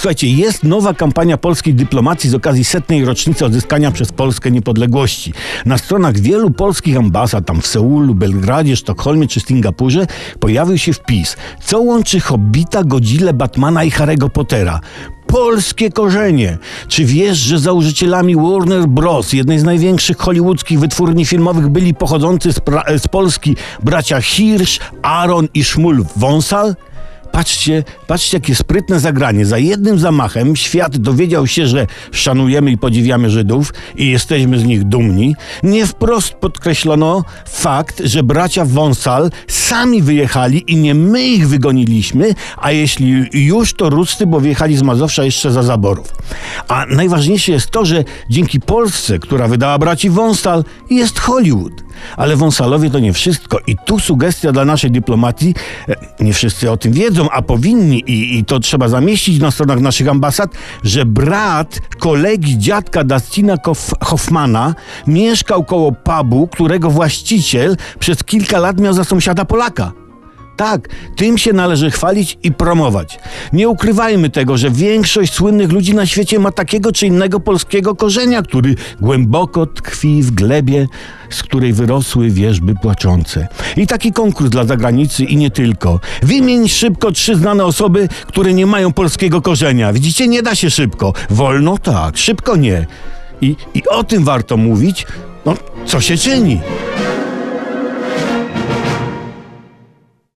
Słuchajcie, jest nowa kampania polskiej dyplomacji z okazji setnej rocznicy odzyskania przez Polskę niepodległości. Na stronach wielu polskich ambasad, tam w Seulu, Belgradzie, Sztokholmie czy Singapurze, pojawił się wpis, co łączy Hobbita, Godzilla, Batmana i Harry'ego Pottera polskie korzenie. Czy wiesz, że założycielami Warner Bros., jednej z największych hollywoodzkich wytwórni filmowych, byli pochodzący z, z Polski bracia Hirsch, Aaron i Szmul Wąsal? Patrzcie, patrzcie, jakie sprytne zagranie. Za jednym zamachem świat dowiedział się, że szanujemy i podziwiamy Żydów i jesteśmy z nich dumni. Nie wprost podkreślono fakt, że bracia Wąsal sami wyjechali i nie my ich wygoniliśmy, a jeśli już to Ruscy, bo wyjechali z Mazowsza jeszcze za zaborów. A najważniejsze jest to, że dzięki Polsce, która wydała braci Wąsal, jest Hollywood. Ale Wąsalowie to nie wszystko. I tu sugestia dla naszej dyplomatii, e, nie wszyscy o tym wiedzą, a powinni, i, i to trzeba zamieścić na stronach naszych ambasad, że brat kolegi dziadka Dustina Hoffmana mieszkał koło pubu, którego właściciel przez kilka lat miał za sąsiada Polaka. Tak, tym się należy chwalić i promować. Nie ukrywajmy tego, że większość słynnych ludzi na świecie ma takiego czy innego polskiego korzenia, który głęboko tkwi w glebie, z której wyrosły wierzby płaczące. I taki konkurs dla zagranicy i nie tylko. Wymień szybko trzy znane osoby, które nie mają polskiego korzenia. Widzicie, nie da się szybko. Wolno tak, szybko nie. I, i o tym warto mówić, no, co się czyni.